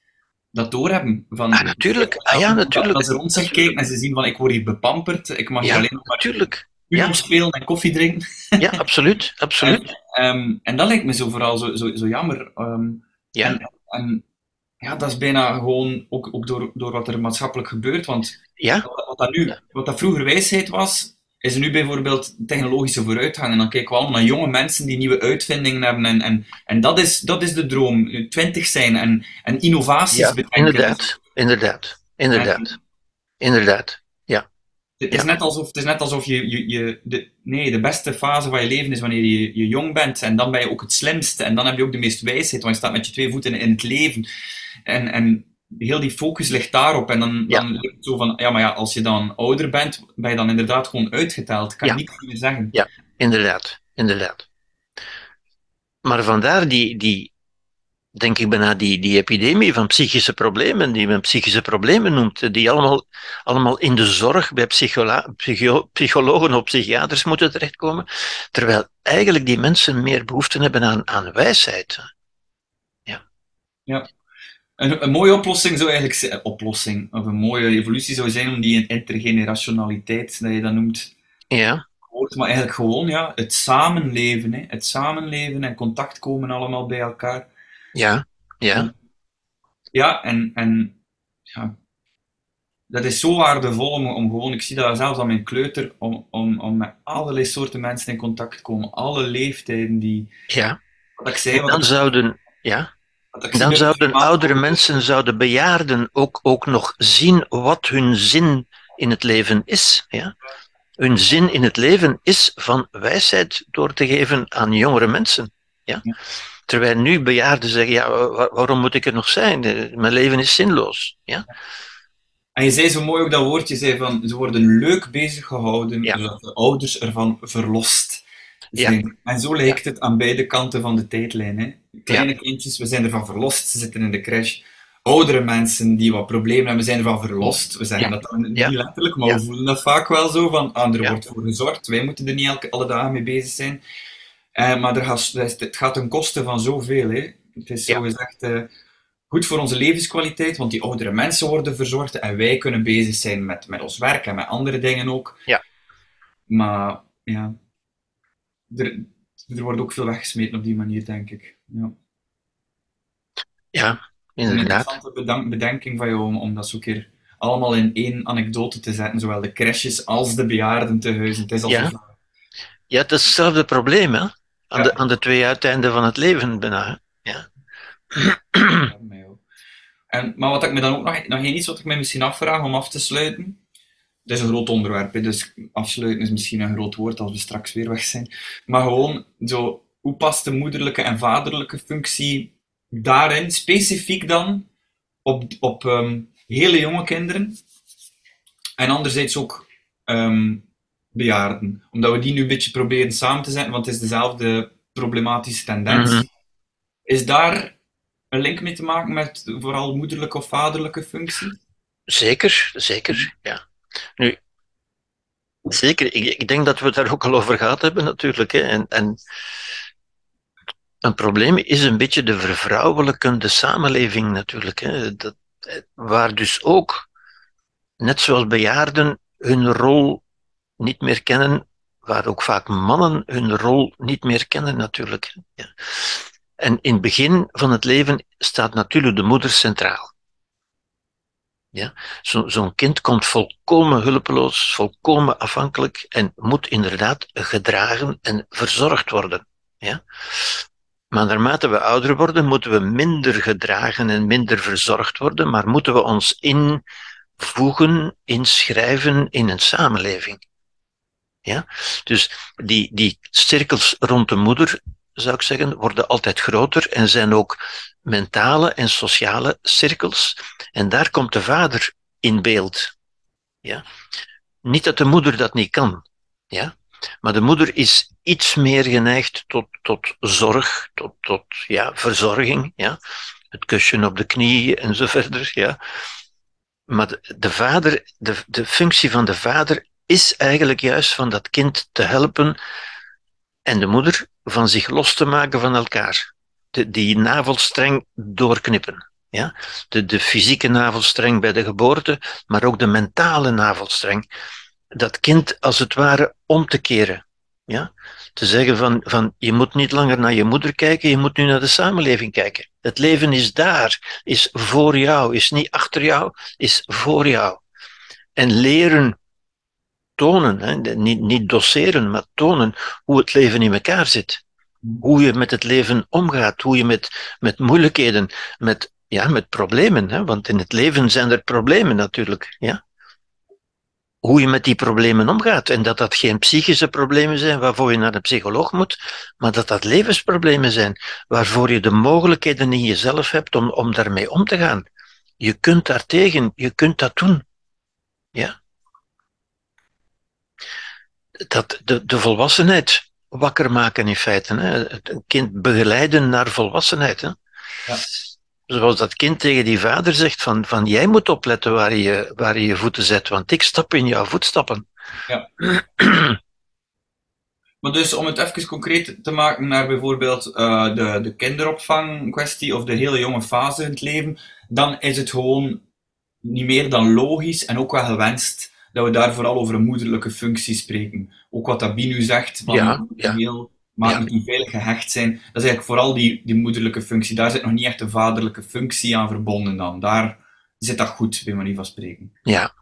dat doorhebben. Van, Ah, natuurlijk. Ah, ja, natuurlijk. Dat ze rond zich kijken en ze zien van ik word hier bepamperd, ik mag Ja, alleen nog maar natuurlijk. Ja. spelen en koffie drinken. Ja, absoluut, absoluut. Ehm, en dat lijkt me zo vooral zo, zo, zo jammer. Ehm, Ja, En, en ja, dat is bijna gewoon ook, ook door, door wat er maatschappelijk gebeurt. Want ja, wat, dat nu, wat dat vroeger wijsheid was, is nu bijvoorbeeld technologische vooruitgang. En dan kijken we allemaal naar jonge mensen die nieuwe uitvindingen hebben. En, en, en dat, is, dat is de droom. Twintig zijn en, en innovaties ja bedenken. inderdaad, inderdaad, inderdaad, inderdaad. Ja. Het is, net alsof, het is net alsof je, je, je de, nee, de beste fase van je leven is wanneer je, je jong bent. En dan ben je ook het slimste. En dan heb je ook de meeste wijsheid, want je staat met je twee voeten in het leven. En, en heel die focus ligt daarop. En dan, dan ligt het zo van, ja, maar ja, als je dan ouder bent, ben je dan inderdaad gewoon uitgeteld. Kan je niet meer zeggen. Ja, inderdaad. Inderdaad. Maar vandaar die, die, denk ik bijna die, die epidemie van psychische problemen, die men psychische problemen noemt, die allemaal, allemaal in de zorg bij psychologen of psychiaters moeten terechtkomen, terwijl eigenlijk die mensen meer behoefte hebben aan, aan wijsheid. Ja. ja. Een, een mooie oplossing zou eigenlijk zijn, oplossing, of een mooie evolutie zou zijn om die intergenerationaliteit, dat je dat noemt, ja. maar eigenlijk gewoon ja, het samenleven, hè. het samenleven en contact komen allemaal bij elkaar ja, ja. Ja, en, en ja, dat is zo waardevol om, om gewoon, ik zie dat zelfs aan mijn kleuter, om, om, om met allerlei soorten mensen in contact te komen, alle leeftijden die... Ja, wat ik zei, wat dan zouden, ja, dan zouden oudere mensen, zouden bejaarden ook, ook nog zien wat hun zin in het leven is. Ja? Hun zin in het leven is van wijsheid door te geven aan jongere mensen. Ja? ja. Terwijl nu bejaarden zeggen, ja, waarom moet ik er nog zijn? Mijn leven is zinloos. Ja? En je zei zo mooi ook dat woordje, zei van, ze worden leuk bezig gehouden, ja. zodat de ouders ervan verlost zijn. Ja. En zo lijkt het aan beide kanten van de tijdlijn. Hè? Kleine kindjes, we zijn ervan verlost, ze zitten in de crash. Oudere mensen die wat problemen hebben, zijn ervan verlost. We zeggen dat dan niet letterlijk, maar we voelen dat vaak wel zo, van, ah, er wordt voor gezorgd, wij moeten er niet elke, alle dagen mee bezig zijn. Uh, maar er gaat, het gaat ten koste van zoveel. Hè. Het is zo gezegd uh, goed voor onze levenskwaliteit, want die oudere mensen worden verzorgd en wij kunnen bezig zijn met, met ons werk en met andere dingen ook. Ja. Maar ja, er, er wordt ook veel weggesmeten op die manier, denk ik. Ja, ja inderdaad. Een interessante bedenking van jou om, om dat zo keer allemaal in één anekdote te zetten, zowel de crashes als de bejaarden te huizen. Het is ja. Ja, het is hetzelfde probleem, hè? Aan, de, aan de twee uiteinden van het leven bijna. Ja. En, maar wat ik me dan ook nog, nog iets wat ik me misschien afvraag om af te sluiten. Het is een groot onderwerp, dus afsluiten is misschien een groot woord als we straks weer weg zijn. Maar gewoon, zo, hoe past de moederlijke en vaderlijke functie daarin, specifiek dan, op, op ehm, hele jonge kinderen? En anderzijds ook um, bejaarden. Omdat we die nu een beetje proberen samen te zetten, want het is dezelfde problematische tendens. Mhm. Is daar een link mee te maken met vooral moederlijke of vaderlijke functie? Zeker, zeker, ja. Nu, zeker, ik, ik denk dat we het daar ook al over gehad hebben natuurlijk. Hè. En, en een probleem is een beetje de vervrouwelijkende samenleving natuurlijk. Hè. Dat, waar dus ook, net zoals bejaarden, hun rol niet meer kennen, waar ook vaak mannen hun rol niet meer kennen natuurlijk. Ja. En in het begin van het leven staat natuurlijk de moeder centraal. Ja? Zo'n zo kind komt volkomen hulpeloos, volkomen afhankelijk en moet inderdaad gedragen en verzorgd worden. Ja? Maar naarmate we ouder worden, moeten we minder gedragen en minder verzorgd worden, maar moeten we ons invoegen, inschrijven in een samenleving. Ja? Dus die, die cirkels rond de moeder, zou ik zeggen, worden altijd groter en zijn ook mentale en sociale cirkels. En daar komt de vader in beeld. Ja? Niet dat de moeder dat niet kan, ja? maar de moeder is iets meer geneigd tot, tot zorg, tot, tot ja, verzorging. Ja? Het kusje op de knie en zo verder. Ja? Maar de vader, de, de functie van de vader is eigenlijk juist van dat kind te helpen en de moeder van zich los te maken van elkaar. De, die navelstreng doorknippen. Ja? De, de fysieke navelstreng bij de geboorte, maar ook de mentale navelstreng. Dat kind als het ware om te keren. Ja? Te zeggen van, van je moet niet langer naar je moeder kijken, je moet nu naar de samenleving kijken. Het leven is daar, is voor jou, is niet achter jou, is voor jou. En leren tonen, hè, niet, niet doseren, maar tonen hoe het leven in elkaar zit. Hoe je met het leven omgaat, hoe je met, met moeilijkheden, met, ja, met problemen, hè, want in het leven zijn er problemen natuurlijk. Ja? hoe je met die problemen omgaat. En dat dat geen psychische problemen zijn waarvoor je naar een psycholoog moet, maar dat dat levensproblemen zijn waarvoor je de mogelijkheden in jezelf hebt om, om daarmee om te gaan. Je kunt daartegen, je kunt dat doen. Ja. Dat, de, de volwassenheid wakker maken in feite. Hè. Het kind begeleiden naar volwassenheid. Hè. Ja. Zoals dat kind tegen die vader zegt van, van jij moet opletten waar je, waar je je voeten zet, want ik stap in jouw voetstappen. Ja. maar dus om het even concreet te maken naar bijvoorbeeld uh, de, de kinderopvang kwestie of de hele jonge fase in het leven, dan is het gewoon niet meer dan logisch en ook wel gewenst dat we daar vooral over een moederlijke functie spreken. Ook wat dat Binu zegt, van ja, ja. heel maar die veilig gehecht zijn. Dat is eigenlijk vooral die, die moederlijke functie. Daar zit nog niet echt een vaderlijke functie aan verbonden dan. Daar zit dat goed, bij manier van spreken. Ja.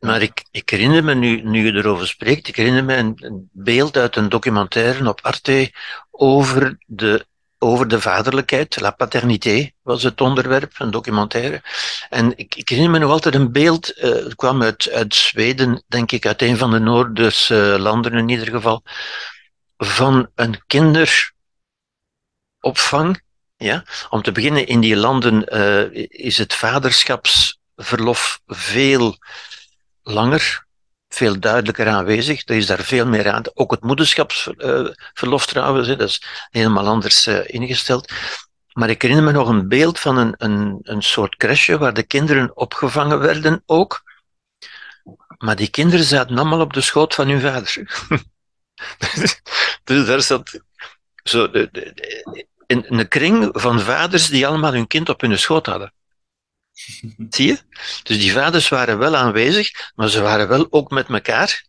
Maar ik, ik herinner me, nu, nu je erover spreekt, ik herinner me een, een beeld uit een documentaire op Arte over de over de vaderlijkheid, la paternité was het onderwerp, een documentaire. En ik, ik herinner me nog altijd een beeld, uh, het kwam uit, uit Zweden, denk ik, uit een van de Noorderse landen in ieder geval, van een kinderopvang. Ja? Om te beginnen, in die landen uh, is het vaderschapsverlof veel langer, veel duidelijker aanwezig. Er is daar veel meer aan. Ook het moederschapsverlof trouwens, dat is helemaal anders uh, ingesteld. Maar ik herinner me nog een beeld van een, een, een soort crèche waar de kinderen opgevangen werden ook. Maar die kinderen zaten allemaal op de schoot van hun vader. dus daar zat zo de, de, in een kring van vaders die allemaal hun kind op hun schoot hadden. Zie je? Dus die vaders waren wel aanwezig, maar ze waren wel ook met elkaar.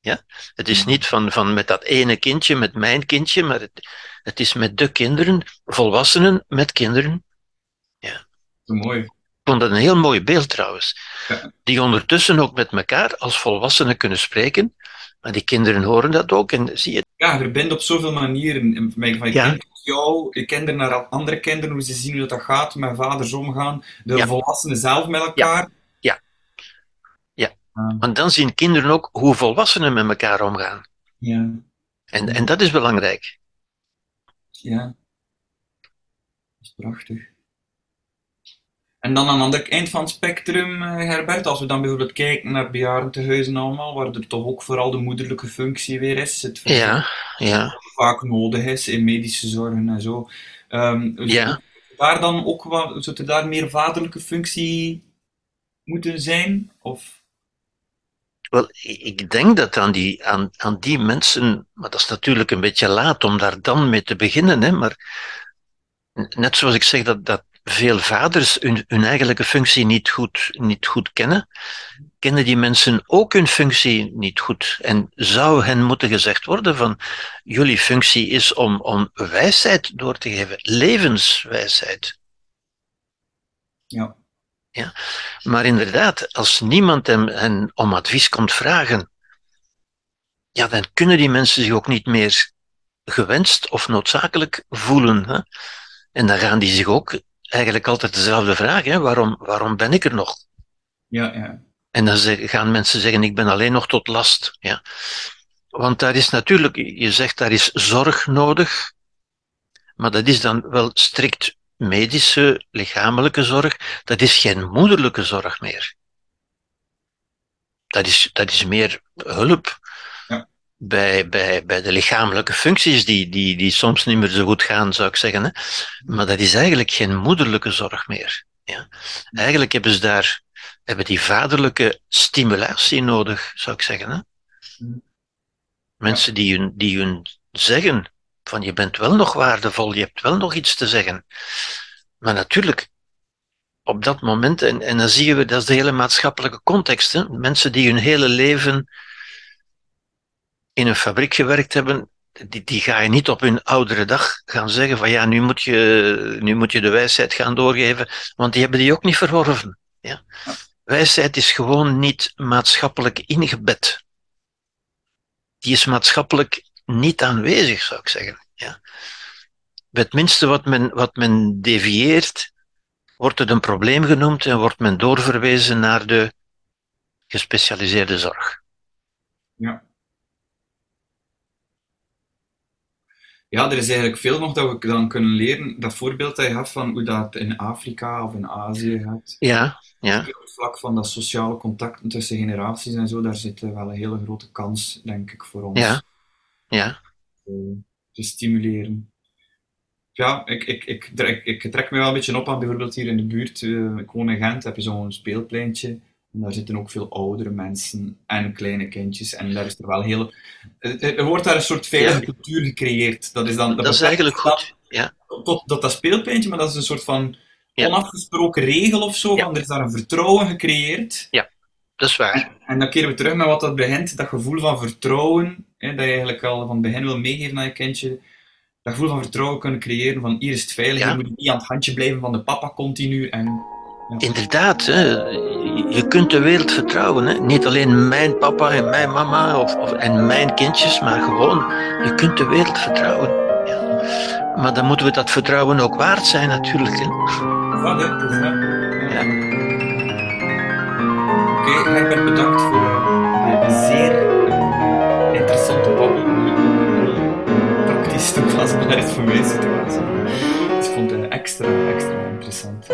Ja? Het is niet van, van met dat ene kindje, met mijn kindje, maar het, het is met de kinderen, volwassenen met kinderen. Ja. Mooi. Ik vond dat een heel mooi beeld trouwens. Ja. Die ondertussen ook met elkaar als volwassenen kunnen spreken maar die kinderen horen dat ook en zie je. Ja, verbindt op zoveel manieren. Van, je ja. Jou, je kinderen naar andere kinderen, hoe ze zien hoe dat gaat, met vaders omgaan, de volwassenen zelf met elkaar. Ja. Ja. ja. Want dan zien kinderen ook hoe volwassenen met elkaar omgaan. Ja. En, en dat is belangrijk. Ja. Dat is prachtig. En dan aan het andere eind van het spectrum, eh, Herbert, als we dan bijvoorbeeld kijken naar bejaardentehuizen allemaal, waar er toch ook vooral de moederlijke functie weer is, het ja, ja. vaak nodig is in medische zorgen en zo. Um, ja. Daar dan ook wat, zou er daar meer vaderlijke functie moeten zijn? Of? Wel, ik denk dat aan die, aan, aan die mensen, maar dat is natuurlijk een beetje laat om daar dan mee te beginnen, hè, maar net zoals ik zeg dat, dat veel vaders hun, hun eigenlijke functie niet goed, niet goed kennen, kennen die mensen ook hun functie niet goed. En zou hen moeten gezegd worden van, jullie functie is om, om wijsheid door te geven, levenswijsheid. Ja. Ja? Maar inderdaad, als niemand hem, hen om advies komt vragen, ja, dan kunnen die mensen zich ook niet meer gewenst of noodzakelijk voelen. Hè? En dan gaan die zich ook eigenlijk altijd dezelfde vraag. Hè? Waarom, waarom ben ik er nog? Ja, ja. En dan gaan mensen zeggen, ik ben alleen nog tot last. Ja? Want daar is natuurlijk, je zegt, daar is zorg nodig. Maar dat is dan wel strikt medische, lichamelijke zorg. Dat is geen moederlijke zorg meer. Dat is, dat is meer hulp bij, bij, bij de lichamelijke functies die, die, die soms niet meer zo goed gaan, zou ik zeggen. Hè? Maar dat is eigenlijk geen moederlijke zorg meer. Ja? Eigenlijk hebben ze daar hebben die vaderlijke stimulatie nodig, zou ik zeggen. Hè? Mensen die hun, die hun zeggen van je bent wel nog waardevol, je hebt wel nog iets te zeggen. Maar natuurlijk, op dat moment, en, en dan zien we, dat is de hele maatschappelijke context, hè? mensen die hun hele leven in een fabriek gewerkt hebben, die, die ga je niet op hun oudere dag gaan zeggen van ja, nu moet je, nu moet je de wijsheid gaan doorgeven, want die hebben die ook niet verworven. Ja? Wijsheid is gewoon niet maatschappelijk ingebed. Die is maatschappelijk niet aanwezig, zou ik zeggen. Ja? het minste wat men, wat men devieert, wordt het een probleem genoemd en wordt men doorverwezen naar de gespecialiseerde zorg. Ja. Ja, er is eigenlijk veel nog dat we dan kunnen leren. Dat voorbeeld dat je had van hoe dat in Afrika of in Azië gaat. Ja, ja. Op het vlak van dat sociale contacten tussen generaties en zo, daar zit wel een hele grote kans, denk ik, voor ons. Ja, ja. Te stimuleren. Ja, ik, ik, ik, trek, ik trek me wel een beetje op aan bijvoorbeeld hier in de buurt. Uh, ik woon in Gent, heb je zo'n speelpleintje. En daar zitten ook veel oudere mensen en kleine kindjes. En daar is er wel heel... Er wordt daar een soort veilige cultuur gecreëerd. Dat is, dan, dat, is eigenlijk goed, ja. Tot, tot dat speelpleintje, maar dat is een soort van onafgesproken regel of zo. Van, er is daar een vertrouwen gecreëerd. Ja, dat is waar. En, dan keren we terug met wat dat begint. Dat gevoel van vertrouwen, hè, dat je eigenlijk al van het begin wil meegeven aan je kindje dat gevoel van vertrouwen kunnen creëren van hier is het veilig, je moet niet aan het handje blijven van de papa continu. En. Inderdaad, hè. je kunt de wereld vertrouwen. Hè. Niet alleen mijn papa en mijn mama of, of, en mijn kindjes, maar gewoon, je kunt de wereld vertrouwen. Ja. Maar dan moeten we dat vertrouwen ook waard zijn natuurlijk. Hè. Ja, dat is ja. ja. Oké, okay, Herbert, bedankt voor de zeer interessante babbel is toepassbaar is voor mijn situatie. Ik vond het extra, extra interessant.